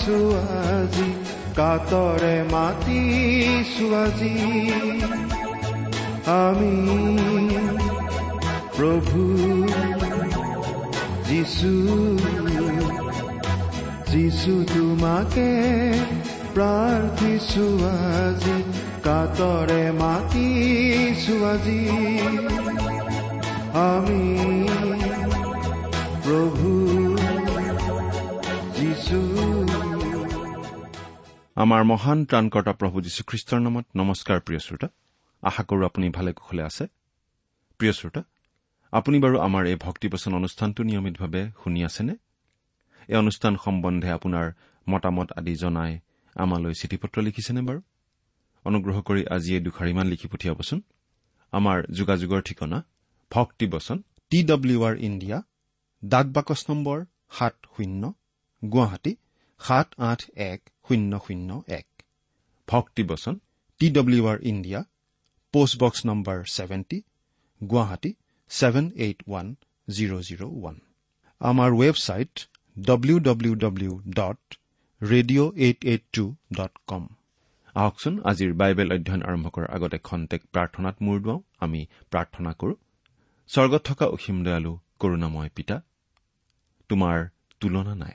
প্ৰাৰ্থিছো আজি কাতৰে মাতিছো আজি আমি প্ৰভু যিছু যিছু তোমাকে প্ৰাৰ্থিছো আজি কাতৰে মাতিছো আজি আমি প্ৰভু আমাৰ মহান ত্ৰাণকৰ্তা প্ৰভু যীশুখ্ৰীষ্টৰ নামত নমস্কাৰ প্ৰিয় শ্ৰোতা। আশা কৰো আপুনি ভালে কুশলে আছে। প্ৰিয় শ্ৰোতা আপুনি বাৰু আমাৰ এই ভক্তিপচন অনুষ্ঠানটো নিয়মিতভাৱে শুনি আছেনে? এই অনুষ্ঠান সম্বন্ধে আপোনাৰ মতামত আদি জনাই আমালৈ চিঠি পত্ৰ লিখিছেনে বাৰু? অনুগ্ৰহ কৰি আজি এই দুখাৰিমান লিখি পঠিয়াবচোন। আমাৰ যোগাযোগৰ ঠিকনা ভক্তিবচন টি ডব্লিউ আৰ ইণ্ডিয়া ডাক বাকচ নম্বৰ সাত শূন্য গুৱাহাটী সাত আঠ এক শূন্য শূন্য এক। ভক্তিবচন T W R India post box number seventy Guwahati seven eight one zero' zero' one. আমাৰ website W W W dot radio' eight eight two dot com আহকচোন আজিৰ বাইবেল অধ্যয়ন আৰম্ভ কৰাৰ আগতে খন্তেক প্ৰাৰ্থনাত মূৰ দুৱাওঁ আমি প্ৰাৰ্থনা কৰো। স্বৰ্গত থকা অসীম দয়ালু কৰুণাময় পিতা তোমাৰ তুলনা নাই।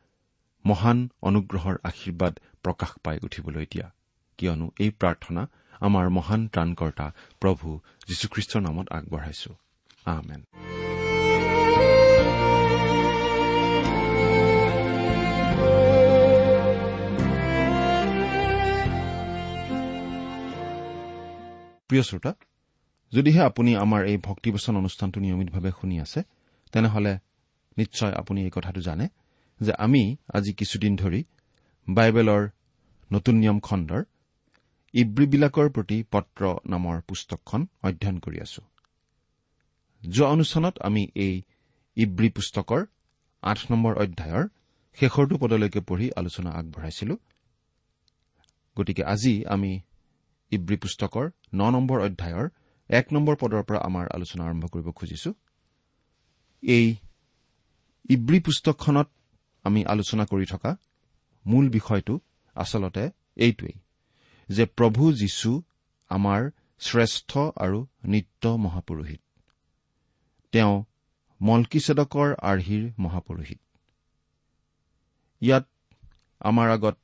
মহান অনুগ্ৰহৰ আশীৰ্বাদ প্ৰকাশ পাই উঠিবলৈ দিয়া। কিয়নো এই প্ৰাৰ্থনা আমাৰ মহান ত্ৰাণকৰ্তা প্ৰভু যীশুখ্ৰীষ্টৰ নামত আগবঢ়াইছো। আমেন। প্ৰিয় শ্ৰোতা যদিহে আপুনি আমাৰ এই ভক্তিবচন অনুষ্ঠানটো নিয়মিতভাৱে শুনি আছে তেনেহলে নিশ্চয় আপুনি এই কথাটো জানে। যে আমি আজি কিছুদিন ধৰি বাইবেলৰ নতুন নিয়ম খণ্ডৰ ইব্ৰীবিলাকৰ প্ৰতি পত্ৰ নামৰ পুস্তকখন অধ্যয়ন কৰি আছো। যোৱা অনুষ্ঠানত আমি এই ইব্ৰী পুস্তকৰ আঠ নম্বৰ অধ্যায়ৰ শেষৰটো পদলৈকে পঢ়ি আলোচনা আগবঢ়াইছিলো। গতিকে আজি আমি ইব্ৰী পুস্তকৰ ন নম্বৰ অধ্যায়ৰ এক নম্বৰ পদৰ পৰা আমাৰ আলোচনা আৰম্ভ কৰিব খুজিছো। এই ইব্ৰী পুস্তকখনত আমি আলোচনা কৰি থকা মূল বিষয়টো আচলতে এইটোৱেই যে প্ৰভু যীশু আমাৰ শ্ৰেষ্ঠ আৰু নিত্য মহাপুৰোহিত। তেওঁ মলকিছেদকৰ আৰ্হিৰ মহাপুৰোহিত। ইয়াত আমাৰ আগত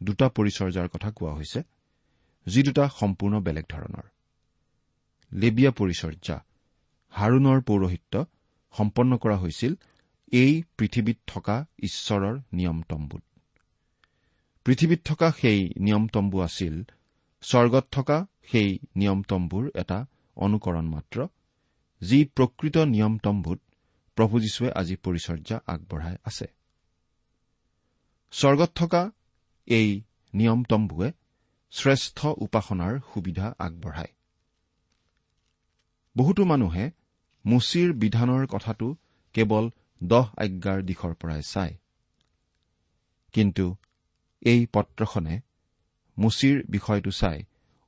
দুটা পৰিচৰ্যাৰ কথা কোৱা হৈছে যি দুটা সম্পূৰ্ণ বেলেগ ধৰণৰ। লেবিয়া পৰিচৰ্যা হাৰুণৰ পৌৰোহিত্য সম্পন্ন কৰা হৈছিল এই পৃথিৱীত থকা ঈশ্বৰৰ নিয়ম তম্বুত পৃথিৱীত থকা সেই নিয়ম তম্বু আছিল স্বৰ্গত থকা সেই নিয়ম তম্বুৰ এটা অনুকৰণ মাত্ৰ যি প্ৰকৃত নিয়ম তম্বুত প্ৰভু যীশুৱে আজি পৰিচৰ্যা আগবঢ়াই আছে। স্বৰ্গত থকা এই নিয়ম তম্বুৱে শ্ৰেষ্ঠ উপাসনাৰ সুবিধা আগবঢ়ায়। বহুতো মানুহে মুচিৰ বিধানৰ কথাটো কেৱল দহ আজ্ঞাৰ দিশৰ পৰাই চায়। কিন্তু এই পত্ৰখনে মুচিৰ বিষয়টো চাই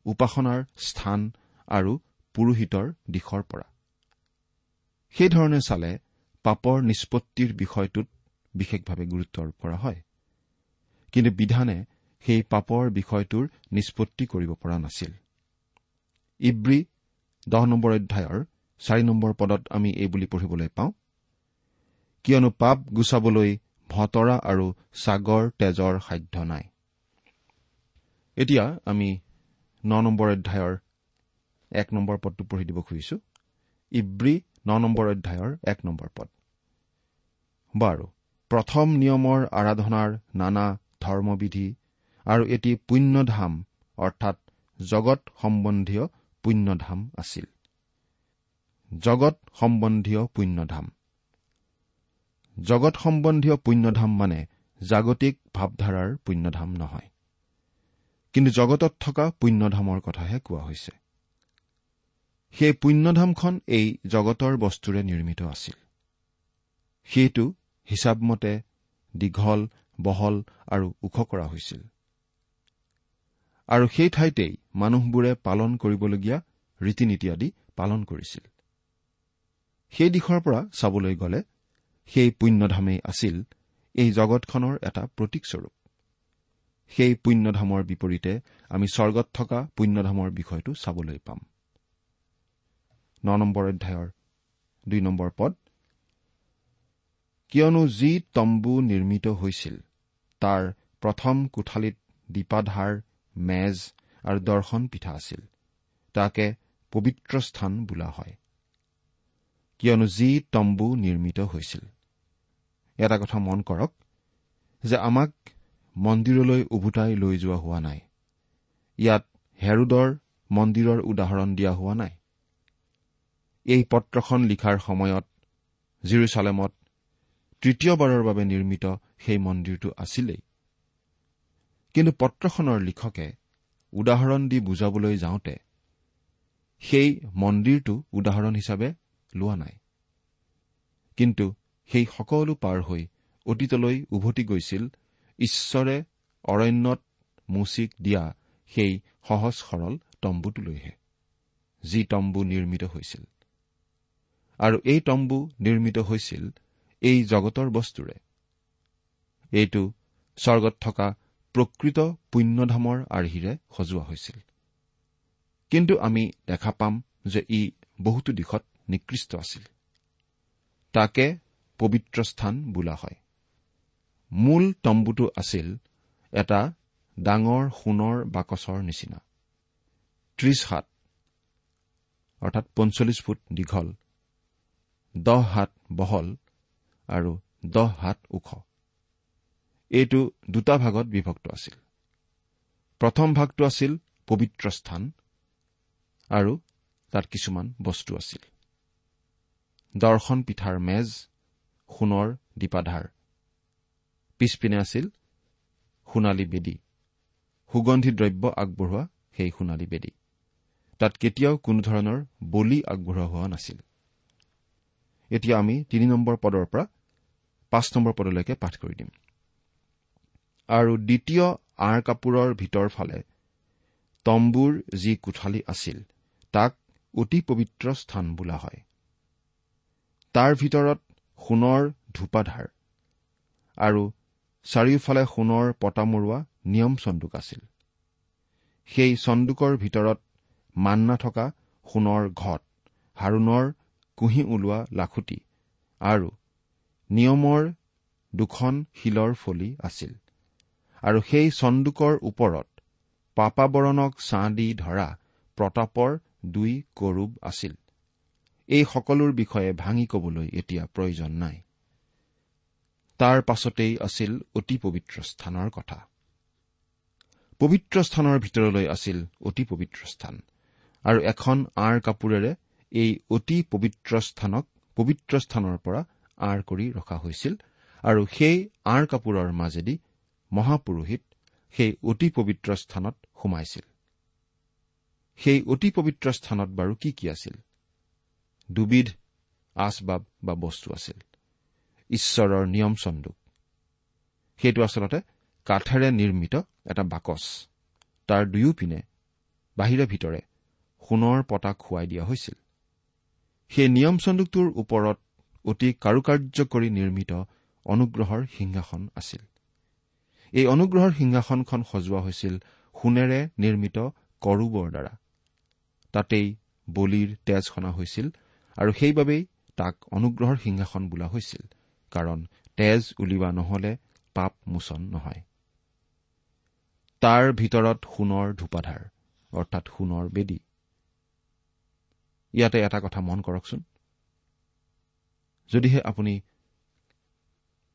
উপাসনাৰ স্থান আৰু পুৰোহিতৰ দিশৰ পৰা। সেইধৰণে চালে পাপৰ নিষ্পত্তিৰ বিষয়টোত বিশেষভাৱে গুৰুত্ব আৰোপ কৰা হয়। কিন্তু বিধানে সেই পাপৰ বিষয়টোৰ নিষ্পত্তি কৰিব পৰা নাছিল। ইব্ৰী দহ নম্বৰ অধ্যায়ৰ চাৰি নম্বৰ পদত আমি এই বুলি পঢ়িবলৈ পাওঁ কিয়নো পাপ গুচাবলৈ ভতৰা আৰু ছাগৰ তেজৰ সাধ্য নাই। এতিয়া আমি ন নম্বৰ অধ্যায়ৰ এক নম্বৰ পদটো পঢ়ি দিব খুজিছো। ইব্ৰী ন নম্বৰ অধ্যায়ৰ এক নম্বৰ পদ। বাৰু প্ৰথম নিয়মৰ আৰাধনাৰ নানা ধৰ্মবিধি আৰু এটি পুণ্যধাম অৰ্থাৎ জগত সম্বন্ধীয় পুণ্যধাম আছিল। জগত সম্বন্ধীয় পুণ্যধাম। জগত সম্বন্ধীয় পুণ্যধাম মানে জাগতিক ভাৱধাৰাৰ পুণ্যধাম নহয়। কিন্তু জগতত থকা পুণ্যধামৰ কথাহে কোৱা হৈছে। সেই পুণ্যধামখন এই জগতৰ বস্তুৰে নিৰ্মিত আছিল। সেইটো হিচাপমতে দীঘল বহল আৰু ওখ কৰা হৈছিল। আৰু সেই ঠাইতেই মানুহবোৰে পালন কৰিবলগীয়া ৰীতি নীতি আদি পালন কৰিছিল। সেই দিশৰ পৰা চাবলৈ গ'লে সেই পুণ্যধামেই আছিল এই জগতখনৰ এটা প্ৰতীকস্বৰূপ। সেই পুণ্যধামৰ বিপৰীতে আমি স্বৰ্গত থকা পুণ্যধামৰ বিষয়টো চাবলৈ পাম। ন নম্বৰ অধ্যায়ৰ দুই নম্বৰ পদ কিয়নো যি তম্বু নিৰ্মিত হৈছিল তাৰ প্ৰথম কোঠালিত দীপাধাৰ মেজ আৰু দৰ্শন পিঠা আছিল। তাকে পবিত্ৰ স্থান বোলা হয়। কিয়নো যি তম্বু নিৰ্মিত হৈছিল এটা কথা মন কৰক যে আমাক মন্দিৰলৈ উভতাই লৈ যোৱা হোৱা নাই। ইয়াত হেৰুদৰ মন্দিৰৰ উদাহৰণ দিয়া হোৱা নাই। এই পত্ৰখন লিখাৰ সময়ত জিৰচালেমত তৃতীয়বাৰৰ বাবে নিৰ্মিত সেই মন্দিৰটো আছিলেই। কিন্তু পত্ৰখনৰ লিখকে উদাহৰণ দি বুজাবলৈ যাওঁতে সেই মন্দিৰটো উদাহৰণ হিচাপে লোৱা নাই। কিন্তু সেই সকলো পাৰ হৈ অতীতলৈ উভতি গৈছিল ঈশ্বৰে অৰণ্যত মুচিক দিয়া সেই সহজ সৰল তম্বুটোলৈহে যি তম্বু নিৰ্মিত হৈছিল। আৰু এই তম্বু নিৰ্মিত হৈছিল এই জগতৰ বস্তুৰে। এইটো স্বৰ্গত থকা প্ৰকৃত পুণ্যধামৰ আৰ্হিৰে সজোৱা হৈছিল। কিন্তু আমি দেখা পাম যে ই বহুতো দিশত নিকৃষ্ট আছিল। তাকে পবিত্ৰ স্থান বোলা হয়। মূল তম্বুটো আছিল এটা ডাঙৰ সোণৰ বাকচৰ নিচিনা। ত্ৰিশ হাত অৰ্থাৎ পঞ্চল্লিছ ফুট দীঘল দহ হাত বহল আৰু দহ হাত ওখ। এইটো দুটা ভাগত বিভক্ত আছিল। প্ৰথম ভাগটো আছিল পবিত্ৰ স্থান আৰু তাত কিছুমান বস্তু আছিল। দৰ্শন পিঠাৰ মেজ সোণৰ দীপাধাৰ। পিছপিনে আছিল সোণালী বেদী। সুগন্ধি দ্ৰব্য আগবঢ়োৱা সেই সোণালী বেদী। তাত কেতিয়াও কোনো ধৰণৰ বলি আগবঢ়োৱা হোৱা নাছিল। এতিয়া আমি তিনি নম্বৰ পদৰ পৰা পাঁচ নম্বৰ পদলৈকে পাঠ কৰি দিম। আৰু দ্বিতীয় আঁৰ কাপোৰৰ ভিতৰ ফালে তম্বুৰ যি কোঠালি আছিল তাক অতি পবিত্ৰ স্থান বোলা হয়। তাৰ ভিতৰত সোণৰ ধূপাধাৰ। আৰু চাৰিওফালে সোণৰ পতা মৰোৱা নিয়ম চন্দুক আছিল। সেই চন্দুকৰ ভিতৰত মান্না থকা সোণৰ ঘট হাৰুণৰ কুঁহি ওলোৱা লাখুটি আৰু নিয়মৰ দুখন শিলৰ ফলি আছিল। আৰু সেই চন্দুকৰ ওপৰত পাপাবৰণক ছাঁ দি ধৰা প্ৰতাপৰ দুই কৰুব আছিল। এই সকলোৰ বিষয়ে ভাঙি কবলৈ এতিয়া প্ৰয়োজন নাই। তাৰ পাছতেই আছিল অতি পবিত্ৰ স্থানৰ কথা। পবিত্ৰ স্থানৰ ভিতৰলৈ আছিল অতি পবিত্ৰ স্থান আৰু এখন আঁৰ কাপোৰেৰে এই অতি পবিত্ৰ স্থানক পবিত্ৰ স্থানৰ পৰা আঁৰ কৰি ৰখা হৈছিল আৰু সেই আঁৰ কাপোৰৰ মাজেদি মহাপুৰোহিত সেই অতি পবিত্ৰ স্থানত সোমাইছিল। সেই অতি পবিত্ৰ স্থানত বাৰু কি কি আছিল? দুবিধ আচবাব বা বস্তু আছিল। ঈশ্বৰৰ নিয়ম চন্দুক। সেইটো আচলতে কাঠেৰে নিৰ্মিত এটা বাকচ। তাৰ দুয়োপিনে বাহিৰে ভিতৰে সোণৰ পতা খুৱাই দিয়া হৈছিল। সেই নিয়ম চন্দুকটোৰ ওপৰত অতি কাৰুকাৰ্য কৰি নিৰ্মিত অনুগ্ৰহৰ সিংহাসন আছিল। এই অনুগ্ৰহৰ সিংহাসনখন সজোৱা হৈছিল সোণেৰে নিৰ্মিত কৰোবৰ দ্বাৰা। তাতেই বলিৰ তেজ সনা হৈছিল আৰু সেইবাবেই তাক অনুগ্ৰহৰ সিংহাসন বোলা হৈছিল কাৰণ তেজ উলিওৱা নহলে পাপ মোচন নহয়। তাৰ ভিতৰত সোণৰ ধূপাধাৰ অৰ্থাৎ সোণৰ বেদী। ইয়াতে এটা কথা মন কৰকচোন। যদিহে আপুনি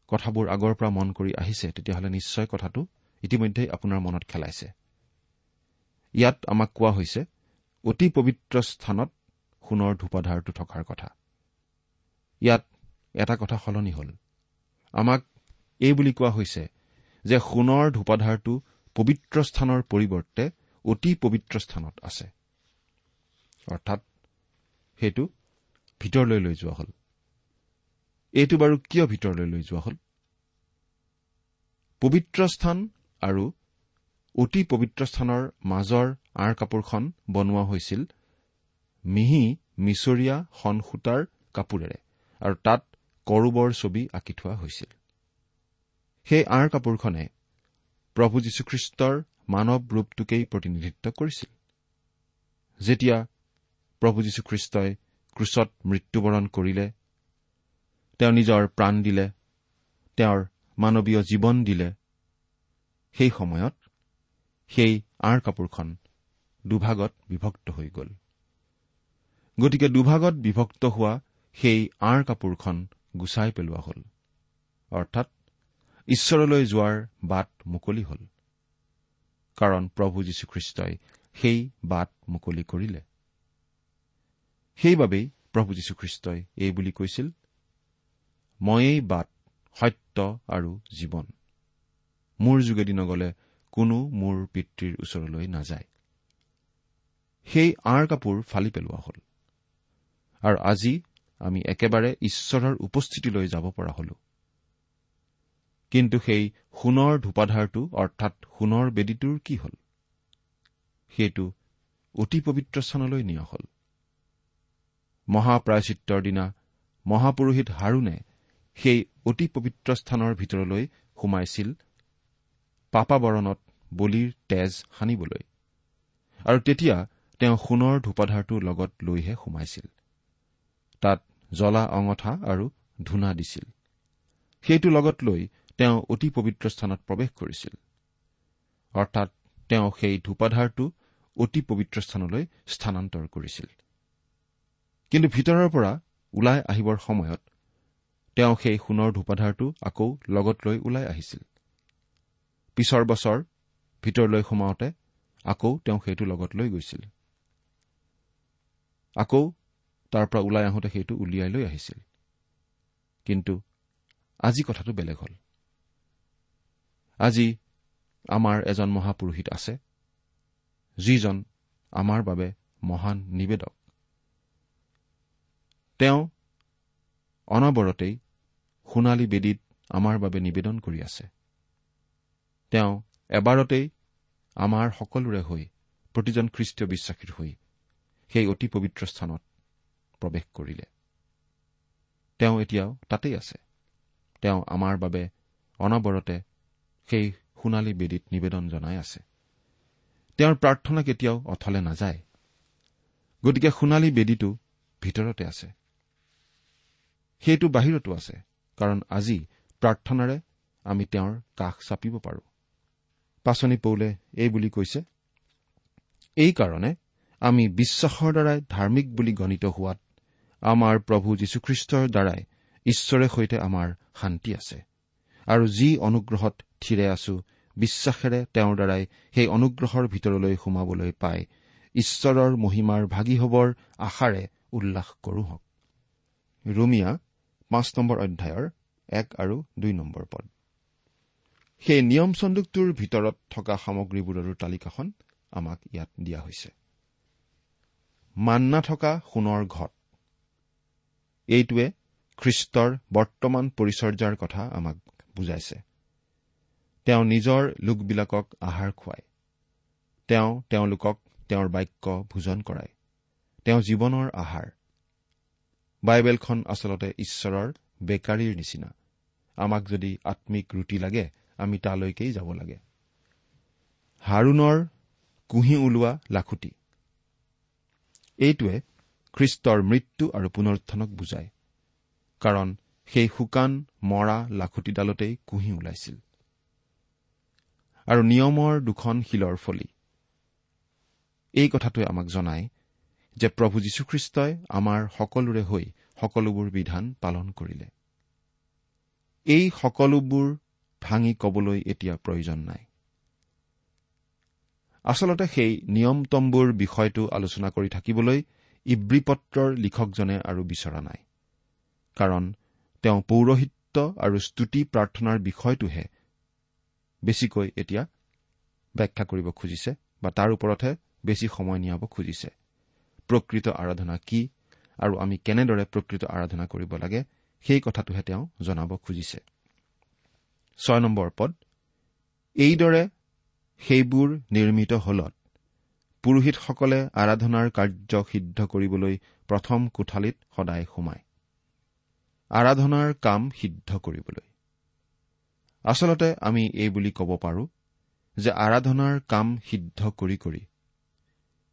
কথাবোৰ আগৰ পৰা মন কৰি আহিছে তেতিয়াহ'লে নিশ্চয় কথাটো ইতিমধ্যে আপোনাৰ মনত খেলাইছে। ইয়াত আমাক কোৱা হৈছে অতি পবিত্ৰ স্থানত সোণৰ ধূপাধাৰটো থকাৰ কথা। ইয়াত এটা কথা সলনি হ'ল। আমাক এই বুলি কোৱা হৈছে যে সোণৰ ধূপাধাৰটো পবিত্ৰ স্থানৰ পৰিৱৰ্তে অতি পবিত্ৰ স্থানত আছে। অৰ্থাৎ সেইটো ভিতৰলৈ লৈ যোৱা হ'ল। এইটো বাৰু কিয় ভিতৰলৈ লৈ যোৱা হ'ল? পবিত্ৰ স্থান আৰু অতি পবিত্ৰ স্থানৰ মাজৰ আঁৰ কাপোৰখন বনোৱা হৈছিল মিহি মিছৰীয়া সূতাৰ কাপোৰেৰে আৰু তাত কৰোবৰ ছবি আঁকি থোৱা হৈছিল। সেই আঁৰ কাপোৰখনে প্ৰভু যীশুখ্ৰীষ্টৰ মানৱ ৰূপটোকেই প্ৰতিনিধিত্ব কৰিছিল। যেতিয়া প্ৰভু যীশুখ্ৰীষ্টই ক্ৰুচত মৃত্যুবৰণ কৰিলে তেওঁ নিজৰ প্ৰাণ দিলে তেওঁৰ মানৱীয় জীৱন দিলে সেই সময়ত সেই আঁৰ কাপোৰখন দুভাগত বিভক্ত হৈ গ'ল। গতিকে দুভাগত বিভক্ত হোৱা সেই আঁৰ কাপোৰখন গুচাই পেলোৱা হ'ল। অৰ্থাৎ ঈশ্বৰলৈ যোৱাৰ বাট মুকলি হ'ল। কাৰণ প্ৰভু যীশুখ্ৰীষ্টই সেই বাট মুকলি কৰিলে। সেইবাবেই প্ৰভু যীশুখ্ৰীষ্টই এই বুলি কৈছিল ময়েই বাট সত্য আৰু জীৱন। মোৰ যোগেদি নগলে কোনো মোৰ পিতৃৰ ওচৰলৈ নাযায়। সেই আঁৰ কাপোৰ ফালি পেলোৱা হ'ল। আৰু আজি আমি একেবাৰে ঈশ্বৰৰ উপস্থিতিলৈ যাব পৰা হলো। কিন্তু সেই সোণৰ ধূপাধাৰটো অৰ্থাৎ সোণৰ বেদীটোৰ কি হ'ল? সেইটো অতি পবিত্ৰ স্থানলৈ নিয়া হ'ল। মহাপ্ৰায়চিত্ৰৰ দিনা মহাপুৰোহিত হাৰুণে সেই অতি পবিত্ৰ স্থানৰ ভিতৰলৈ সোমাইছিল পাপাবৰণত বলিৰ তেজ সানিবলৈ। আৰু তেতিয়া তেওঁ সোণৰ ধূপাধাৰটো লগত লৈহে সোমাইছিল। তাত জ্বলা অঙঠা আৰু ধূনা দিছিল। সেইটো লগত লৈ তেওঁ অতি পবিত্ৰ স্থানত প্ৰৱেশ কৰিছিল। অৰ্থাৎ তেওঁ সেই ধূপাধাৰটো অতি পবিত্ৰ স্থানলৈ স্থানান্তৰ কৰিছিল। কিন্তু ভিতৰৰ পৰা ওলাই আহিবৰ সময়ত তেওঁ সেই সোণৰ ধূপাধাৰটো আকৌ লগত লৈ ওলাই আহিছিল। পিছৰ বছৰ ভিতৰলৈ সোমাওঁতে আকৌ তেওঁ সেইটো লগত লৈ গৈছিল। আকৌ তাৰ পৰা ওলাই আহোঁতে সেইটো উলিয়াই লৈ আহিছিল। কিন্তু আজি কথাটো বেলেগ হ'ল। আজি আমাৰ এজন মহাপুৰোহিত আছে যিজন আমাৰ বাবে মহান নিবেদক। তেওঁ অনবৰতেই সোণালী বেদীত আমাৰ বাবে নিবেদন কৰি আছে। তেওঁ এবাৰতেই আমাৰ সকলোৰে হৈ প্ৰতিজন খ্ৰীষ্টীয় বিশ্বাসীৰ হৈ সেই অতি পবিত্ৰ স্থানত প্ৰৱেশ কৰিলে। তেওঁ এতিয়াও তাতেই আছে। তেওঁ আমাৰ বাবে অনবৰতে সেই সোণালী বেদীত নিবেদন জনাই আছে। তেওঁৰ প্ৰাৰ্থনা কেতিয়াও অথলে নাযায়। গতিকে সোণালী বেদীটো ভিতৰতে আছে। সেইটো বাহিৰতো আছে কাৰণ আজি প্ৰাৰ্থনাৰে আমি তেওঁৰ কাষ চাপিব পাৰোঁ। পাচনি পৌলে এই বুলি কৈছে এইকাৰণে আমি বিশ্বাসৰ দ্বাৰাই ধাৰ্মিক বুলি গণিত হোৱাত আমাৰ প্ৰভু যীশুখ্ৰীষ্টৰ দ্বাৰাই ঈশ্বৰে সৈতে আমাৰ শান্তি আছে। আৰু যি অনুগ্ৰহত থিৰে আছো বিশ্বাসেৰে তেওঁৰ দ্বাৰাই সেই অনুগ্ৰহৰ ভিতৰলৈ সোমাবলৈ পাই ঈশ্বৰৰ মহিমাৰ ভাগি হবৰ আশাৰে উল্লাস কৰোঁ হওক। ৰুমিয়া পাঁচ নম্বৰ অধ্যায়ৰ এক আৰু দুই নম্বৰ পদ। সেই নিয়ম চন্দুকটোৰ ভিতৰত থকা সামগ্ৰীবোৰৰো তালিকাখন আমাক ইয়াত দিয়া হৈছে। মান্না থকা সোণৰ ঘট। এইটোৱে খ্ৰীষ্টৰ বৰ্তমান পৰিচৰ্যাৰ কথা আমাক বুজাইছে। তেওঁ নিজৰ লোকবিলাকক আহাৰ খুৱায়। তেওঁ তেওঁলোকক তেওঁৰ বাক্য ভোজন কৰায়। তেওঁ জীৱনৰ আহাৰ। বাইবেলখন আচলতে ঈশ্বৰৰ বেকাৰীৰ নিচিনা। আমাক যদি আম্মিক ৰুটি লাগে আমি তালৈকেই যাব লাগে। হাৰুণৰ কুঁহি ওলোৱা লাখুটি। এইটোৱে খ্ৰীষ্টৰ মৃত্যু আৰু পুনৰুত্থানক বুজায়। কাৰণ সেই শুকান মৰা লাখুটিডালতেই কুঁহি ওলাইছিল। আৰু নিয়মৰ দুখন শিলৰ ফলি। এই কথাটোৱে আমাক জনায় যে প্ৰভু যীশুখ্ৰীষ্টই আমাৰ সকলোৰে হৈ সকলোবোৰ বিধান পালন কৰিলে। এই সকলোবোৰ ভাঙি কবলৈ এতিয়া প্ৰয়োজন নাই। আচলতে সেই নিয়মতম্বুৰ বিষয়টো আলোচনা কৰি থাকিবলৈ ইব্ৰী পত্ৰৰ লিখকজনে আৰু বিচৰা নাই। কাৰণ তেওঁ পৌৰহিত্য আৰু স্তুতি প্ৰাৰ্থনাৰ বিষয়টোহে বেছিকৈ এতিয়া ব্যাখ্যা কৰিব খুজিছে বা তাৰ ওপৰতহে বেছি সময় নিয়াব খুজিছে। প্ৰকৃত আৰাধনা কি আৰু আমি কেনেদৰে প্ৰকৃত আৰাধনা কৰিব লাগে সেই কথাটোহে তেওঁ জনাব খুজিছে। ছয় নম্বৰ পদ এইদৰে সেইবোৰ নিৰ্মিত হলত পুৰোহিতসকলে আৰাধনাৰ কাৰ্য সিদ্ধ কৰিবলৈ প্ৰথম কোঠালিত সদায় সোমায়। আৰাধনাৰ কাম সিদ্ধ কৰিবলৈ। আচলতে আমি এই বুলি ক'ব পাৰোঁ যে আৰাধনাৰ কাম সিদ্ধ কৰি কৰি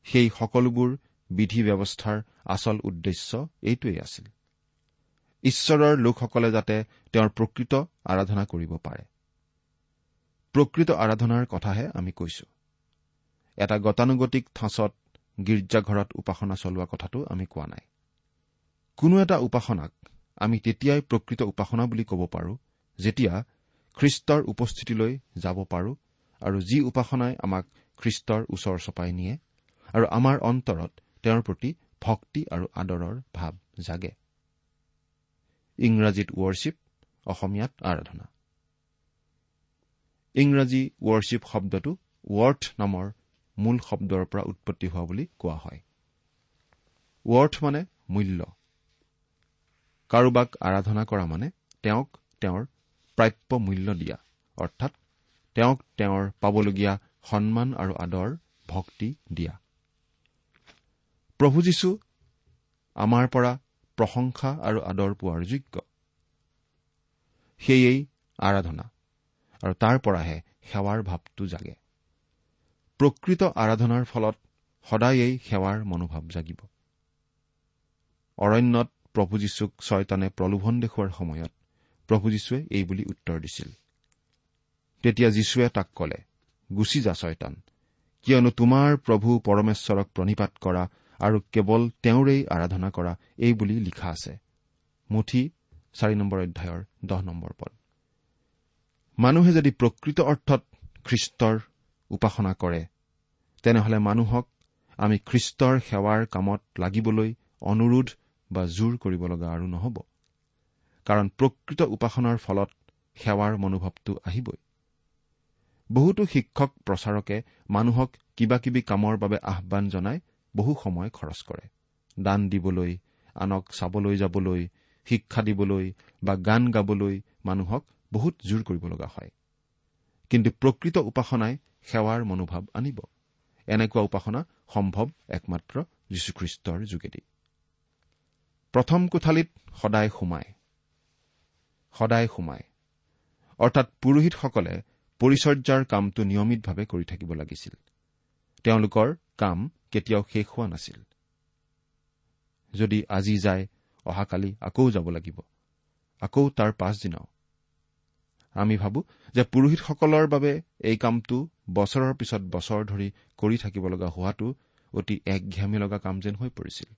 সেই সকলোবোৰ বিধি ব্যৱস্থাৰ আচল উদ্দেশ্য এইটোৱেই আছিল। ঈশ্বৰৰ লোকসকলে যাতে তেওঁৰ প্ৰকৃত আৰাধনা কৰিব পাৰে। প্ৰকৃত আৰাধনাৰ কথাহে আমি কৈছো। এটা গতানুগতিক থাঁচত গীৰ্জাঘৰত উপাসনা চলোৱা কথাটো আমি কোৱা নাই। কোনো এটা উপাসনাক আমি তেতিয়াই প্ৰকৃত উপাসনা বুলি ক'ব পাৰোঁ যেতিয়া খ্ৰীষ্টৰ উপস্থিতিলৈ যাব পাৰোঁ আৰু যি উপাসনাই আমাক খ্ৰীষ্টৰ ওচৰ চপাই নিয়ে আৰু আমাৰ অন্তৰত তেওঁৰ প্ৰতি ভক্তি আৰু আদৰৰ ভাৱ জাগে। ইংৰাজীত ৱৰশ্বিপ অসমীয়াত আৰাধনা। ইংৰাজী ৱৰশ্বিপ শব্দটো ৱৰ্থ নামৰ মূল শব্দৰ পৰা উৎপত্তি হোৱা বুলি কোৱা হয়। ৱৰ্থ মানে মূল্য। কাৰোবাক আৰাধনা কৰা মানে তেওঁক তেওঁৰ প্ৰাপ্য মূল্য দিয়া অৰ্থাৎ তেওঁক তেওঁৰ পাবলগীয়া সন্মান আৰু আদৰ ভক্তি দিয়া। প্ৰভু যীশু আমাৰ পৰা প্ৰশংসা আৰু আদৰ পোৱাৰ যোগ্য। সেয়েই আৰাধনা আৰু তাৰ পৰাহে সেৱাৰ ভাৱটো জাগে। প্ৰকৃত আৰাধনাৰ ফলত সদায়েই সেৱাৰ মনোভাৱ জাগিব। অৰণ্যত প্ৰভু যীশুক ছয়তানে প্ৰলোভন দেখুওৱাৰ সময়ত প্ৰভু যীশুৱে এই বুলি উত্তৰ দিছিল। তেতিয়া যীশুৱে তাক কলে গুচি যা ছয়তান কিয়নো তোমাৰ প্ৰভু পৰমেশ্বৰক প্ৰণিপাত কৰা আৰু কেৱল তেওঁৰেই আৰাধনা কৰা এই বুলি লিখা আছে। মুঠি চাৰি নম্বৰ অধ্যায়ৰ দহ নম্বৰ পদ। মানুহে যদি প্ৰকৃত অৰ্থত খ্ৰীষ্টৰ উপাসনা কৰে। তেনেহলে মানুহক আমি খ্ৰীষ্টৰ সেৱাৰ কামত লাগিবলৈ অনুৰোধ বা জোৰ কৰিব লগা আৰু নহ'ব। কাৰণ প্ৰকৃত উপাসনাৰ ফলত সেৱাৰ মনোভাৱটো আহিবই। বহুতো শিক্ষক প্ৰচাৰকে মানুহক কিবা কিবি কামৰ বাবে আহান জনাই বহু সময় খৰচ কৰে। দান দিবলৈ আনক চাবলৈ যাবলৈ শিক্ষা দিবলৈ বা গান গাবলৈ মানুহক বহুত জোৰ কৰিব লগা হয়। কিন্তু প্ৰকৃত উপাসনাই সেৱাৰ মনোভাৱ আনিব। এনেকুৱা উপাসনা সম্ভৱ একমাত্ৰ যীশুখ্ৰীষ্টৰ যোগেদি। প্ৰথম কোঠালিত সদায় সোমায়। সদায় সোমায়। অৰ্থাৎ পুৰোহিতসকলে পৰিচৰ্যাৰ কামটো নিয়মিতভাৱে কৰি থাকিব লাগিছিল। তেওঁলোকৰ কাম কেতিয়াও শেষ হোৱা নাছিল। যদি আজি যায় অহাকালি আকৌ যাব লাগিব। আকৌ তাৰ পাছদিনাও আমি ভাবো যে পুৰোহিতসকলৰ বাবে এই কামটো বছৰৰ পিছত বছৰ ধৰি কৰি থাকিব লগা হোৱাটো অতি একঘেয়ামী লগা কাম যেন হৈ পৰিছিল।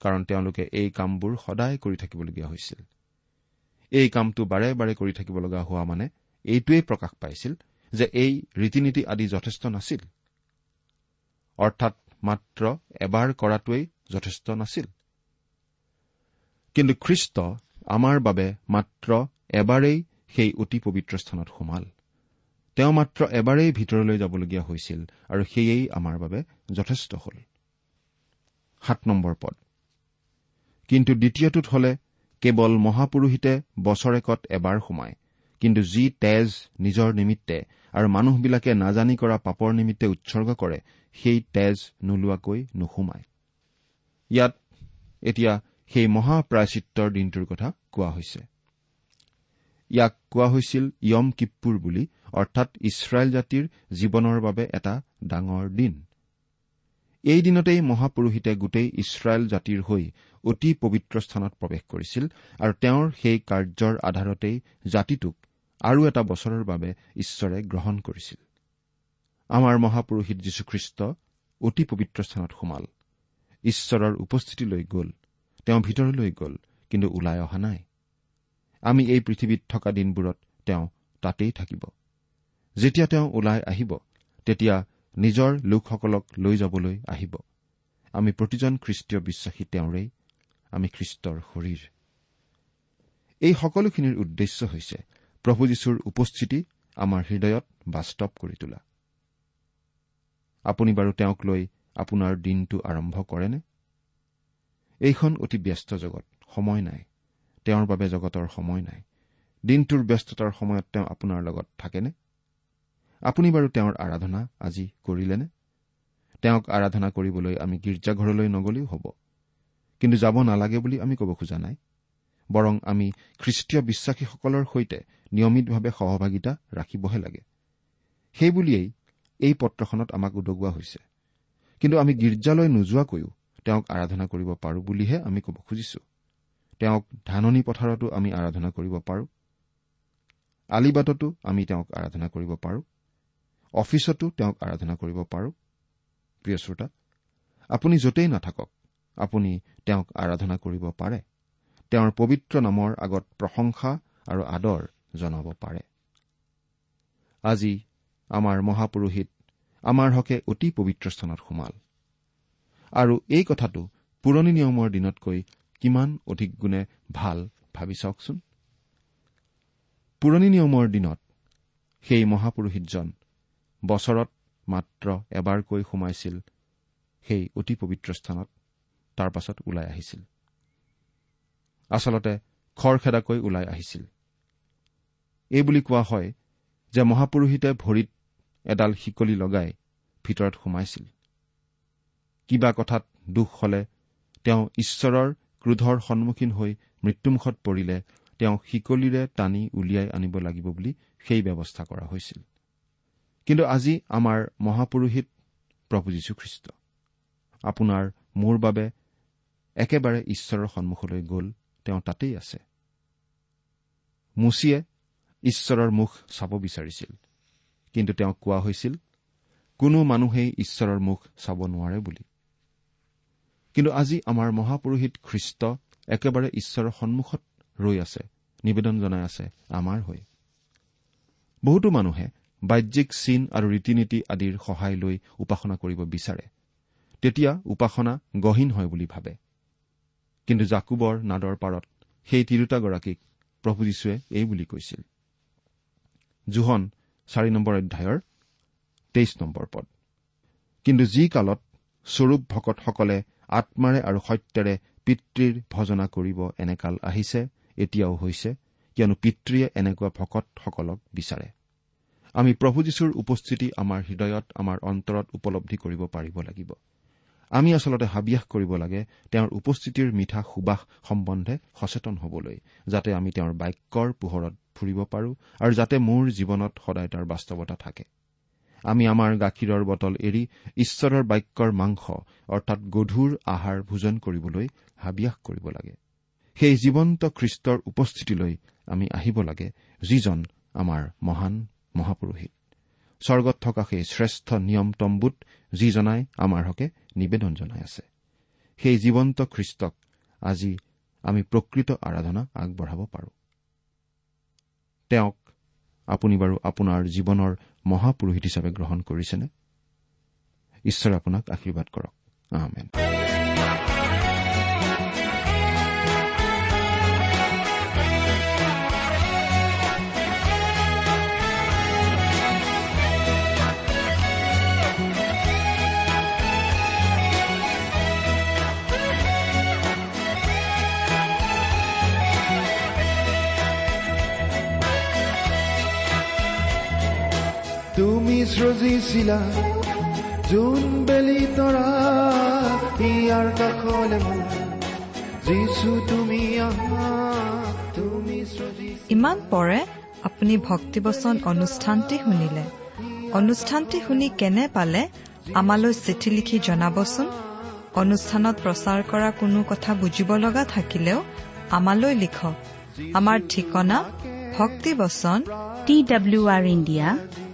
কাৰণ তেওঁলোকে এই কামবোৰ সদায় কৰি থাকিবলগীয়া হৈছিল। এই কামটো বাৰে বাৰে কৰি থাকিব লগা হোৱা মানে এইটোৱেই প্ৰকাশ পাইছিল যে এই ৰীতি নীতি আদি যথেষ্ট নাছিল। অৰ্থাৎ মাত্ৰ এবাৰ কৰাটোৱেই যথেষ্ট নাছিল। কিন্তু খ্ৰীষ্ট আমাৰ বাবে মাত্ৰ এবাৰেই সেই অতি পবিত্ৰ স্থানত সোমাল। তেওঁ মাত্ৰ এবাৰেই ভিতৰলৈ যাবলগীয়া হৈছিল আৰু সেয়েই আমাৰ বাবে যথেষ্ট হ'ল। পদ। কিন্তু দ্বিতীয়টোত হলে কেৱল মহাপুৰোহিতে বছৰেকত এবাৰ সোমায় কিন্তু যি তেজ নিজৰ নিমিত্তে আৰু মানুহবিলাকে নাজানি কৰা পাপৰ নিমিত্তে উৎসৰ্গ কৰে সেই তেজ নোলোৱাকৈ নোসোমায়। ইয়াত এতিয়া সেই মহাপ্ৰায়চিত্ৰৰ দিনটোৰ কথা কোৱা হৈছে। ইয়াক কোৱা হৈছিল য়ম কিপ্পুৰ বুলি অৰ্থাৎ ইছৰাইল জাতিৰ জীৱনৰ বাবে এটা ডাঙৰ দিন। এই দিনতেই মহাপুৰোহিতে গোটেই ইছৰাইল জাতিৰ হৈ অতি পবিত্ৰ স্থানত প্ৰৱেশ কৰিছিল আৰু তেওঁৰ সেই কাৰ্যৰ আধাৰতেই জাতিটোক আৰু এটা বছৰৰ বাবে ঈশ্বৰে গ্ৰহণ কৰিছিল। আমাৰ মহাপুৰোহিত যীশুখ্ৰীষ্ট অতি পবিত্ৰ স্থানত সোমাল। ঈশ্বৰৰ উপস্থিতিলৈ গ'ল তেওঁ ভিতৰলৈ গ'ল কিন্তু ওলাই অহা নাই। আমি এই পৃথিৱীত থকা দিনবোৰত তেওঁ তাতেই থাকিব। যেতিয়া তেওঁ ওলাই আহিব তেতিয়া নিজৰ লোকসকলক লৈ যাবলৈ আহিব। আমি প্ৰতিজন খ্ৰীষ্টীয় বিশ্বাসী তেওঁৰেই আমি খ্ৰীষ্টৰ শৰীৰ। এই সকলোখিনিৰ উদ্দেশ্য হৈছে প্ৰভু যীশুৰ উপস্থিতি আমাৰ হৃদয়ত বাস্তৱ কৰি তোলা। আপুনি বাৰু তেওঁক লৈ আপোনাৰ দিনটো আৰম্ভ কৰেনে? এইখন অতি ব্যস্ত জগত সময় নাই। তেওঁৰ বাবে জগতৰ সময় নাই। দিনটোৰ ব্যস্ততাৰ সময়ত তেওঁ আপোনাৰ লগত থাকেনে? আপুনি বাৰু তেওঁৰ আৰাধনা আজি কৰিলেনে? তেওঁক আৰাধনা কৰিবলৈ আমি গীৰ্জাঘৰলৈ নগলেও হ'ব। কিন্তু যাব নালাগে বুলি আমি ক'ব খোজা নাই। বৰং আমি খ্ৰীষ্টীয় বিশ্বাসীসকলৰ সৈতে নিয়মিতভাৱে সহভাগিতা ৰাখিবহে লাগে। সেইবুলিয়েই এই পত্ৰখনত আমাক উদগোৱা হৈছে। কিন্তু আমি গীৰ্জালৈ নোযোৱাকৈও তেওঁক আৰাধনা কৰিব পাৰো বুলিহে আমি ক'ব খুজিছো। তেওঁক ধাননি পথাৰতো আমি আৰাধনা কৰিব পাৰো। আলিবাটতো আমি তেওঁক আৰাধনা কৰিব পাৰো। অফিচতো তেওঁক আৰাধনা কৰিব পাৰো। প্ৰিয় শ্ৰোতা আপুনি য'তেই নাথাকক আপুনি তেওঁক আৰাধনা কৰিব পাৰে। তেওঁৰ পবিত্ৰ নামৰ আগত প্ৰশংসা আৰু আদৰ জনাব পাৰে। আজি আমাৰ মহাপুৰোহিত আমাৰ হকে অতি পবিত্ৰ স্থানত সোমাল। আৰু এই কথাটো পুৰণি নিয়মৰ দিনতকৈ কিমান অধিক গুণে ভাল ভাবি চাওকচোন। পুৰণি নিয়মৰ দিনত সেই মহাপুৰোহিতজন বছৰত মাত্ৰ এবাৰকৈ সোমাইছিল সেই অতি পবিত্ৰ স্থানত তাৰ পাছত ওলাই আহিছিল। আচলতে খৰখেদাকৈ ওলাই আহিছিল। এই বুলি কোৱা হয় যে মহাপুৰোহিতে ভৰিত এডাল শিকলি লগাই ভিতৰত সোমাইছিল। কিবা কথাত দুখ হলে তেওঁ ঈশ্বৰৰ ক্ৰোধৰ সন্মুখীন হৈ মৃত্যুমুখত পৰিলে তেওঁ শিকলিৰে টানি উলিয়াই আনিব লাগিব বুলি সেই ব্যৱস্থা কৰা হৈছিল। কিন্তু আজি আমাৰ মহাপুৰোহিত প্ৰভু যীশুখ্ৰীষ্ট। আপোনাৰ মোৰ বাবে একেবাৰে ঈশ্বৰৰ সন্মুখলৈ গ'ল তেওঁ তাতেই আছে। মুচিয়ে ঈশ্বৰৰ মুখ চাব বিচাৰিছিল কিন্তু তেওঁক কোৱা হৈছিল কোনো মানুহেই ঈশ্বৰৰ মুখ চাব নোৱাৰে বুলি। কিন্তু আজি আমাৰ মহাপুৰোহিত খ্ৰীষ্ট একেবাৰে ঈশ্বৰৰ সন্মুখত ৰৈ আছে নিবেদন জনাই আছে আমাৰ হৈ। বহুতো মানুহে বাহ্যিক চিন আৰু ৰীতি নীতি আদিৰ সহায় লৈ উপাসনা কৰিব বিচাৰে। তেতিয়া উপাসনা গহীন হয় বুলি ভাবে। কিন্তু জাকুবৰ নাদৰ পাৰত সেই তিৰোতাগৰাকীক প্ৰভু যীশুৱে এই বুলি কৈছিল। জোহন চাৰি নম্বৰ অধ্যায়ৰ তেইছ নম্বৰ পদ। কিন্তু যি কালত স্বৰূপ ভকতসকলে আত্মাৰে আৰু সত্যেৰে পিতৃৰ ভজনা কৰিব এনেকাল আহিছে এতিয়াও হৈছে কিয়নো পিতৃয়ে এনেকুৱা ভকতসকলক বিচাৰে। আমি প্ৰভু যীশুৰ উপস্থিতি আমাৰ হৃদয়ত আমাৰ অন্তৰত উপলব্ধি কৰিব পাৰিব লাগিব। আমি আচলতে হাবিয়াস কৰিব লাগে তেওঁৰ উপস্থিতিৰ মিঠা সুবাস সম্বন্ধে সচেতন হবলৈ যাতে আমি তেওঁৰ বাক্যৰ পোহৰত ফুৰিব পাৰো আৰু যাতে মোৰ জীৱনত সদায় তাৰ বাস্তৱতা থাকে। আমি আমাৰ গাখীৰৰ বটল এৰি ঈশ্বৰৰ বাক্যৰ মাংস অৰ্থাৎ গধুৰ আহাৰ ভোজন কৰিবলৈ হাবিয়াস কৰিব লাগে। সেই জীৱন্ত খ্ৰীষ্টৰ উপস্থিতিলৈ আমি আহিব লাগে যিজন আমাৰ মহান মহাপুৰোহিত। স্বৰ্গত থকা সেই শ্ৰেষ্ঠ নিয়ম তম্বুত যিজনাই আমাৰ হকে নিবেদন জনাই আছে। সেই জীৱন্ত খ্ৰীষ্টক আজি আমি প্ৰকৃত আৰাধনা আগবঢ়াব পাৰো। তেওঁক আপুনি বাৰু আপোনাৰ জীৱনৰ মহাপুৰোহিত হিচাপে গ্ৰহণ কৰিছেনে? ঈশ্বৰে আপোনাক আশীৰ্বাদ কৰক। আহমেন সৃজিছিলা যোন বেলি তৰা ইয়াৰ কাষলে মোৰ যিছু তুমি আহা তুমি ইমান পৰে আপুনি ভক্তিবচন অনুষ্ঠানটি শুনিলে। অনুষ্ঠানটি শুনি কেনে পালে আমালৈ চিঠি লিখি জনাবচোন? অনুষ্ঠানত প্ৰচাৰ কৰা কোনো কথা বুজিব লগা থাকিলেও আমালৈ লিখক। আমাৰ ঠিকনা ভক্তিবচন T W R India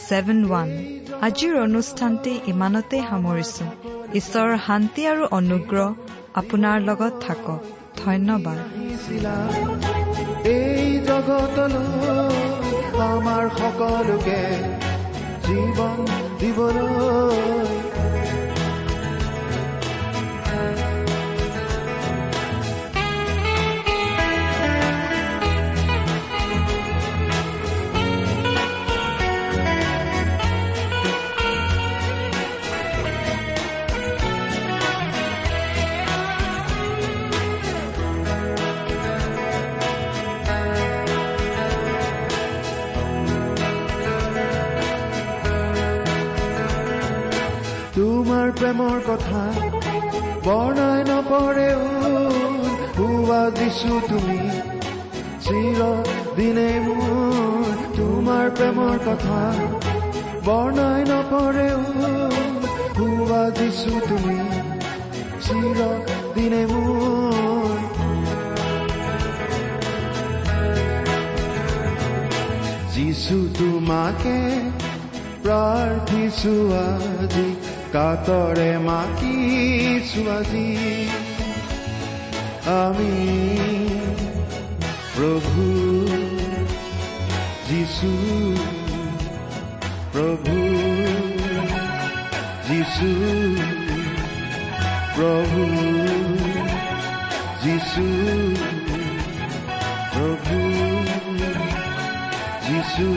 seven one আজিৰ অনুষ্ঠানটি ইমানতে সামৰিছো ঈশ্বৰৰ শান্তি আৰু অনুগ্ৰহ আপোনাৰ লগত থাকক ধন্যবাদ এই জগতলৈ আমাৰ সকলোকে জীৱন দিবলৈ তোমাৰ প্ৰেমৰ কথা। বৰ্ণাই নপৰে হোৱা দিছো তুমি। চিৰ দিনে মোৰ তোমাৰ প্ৰেমৰ কথা। বৰ্ণাই নপৰে হোৱা দিছো তুমি। চিৰ দিনে মোৰ যিছু তোমাকে প্ৰাৰ্থিছো আজি। কাতৰে মাতিছো আজি আমি প্ৰভু যিছু প্ৰভু যিছু প্ৰভু যিছু প্ৰভু যিছু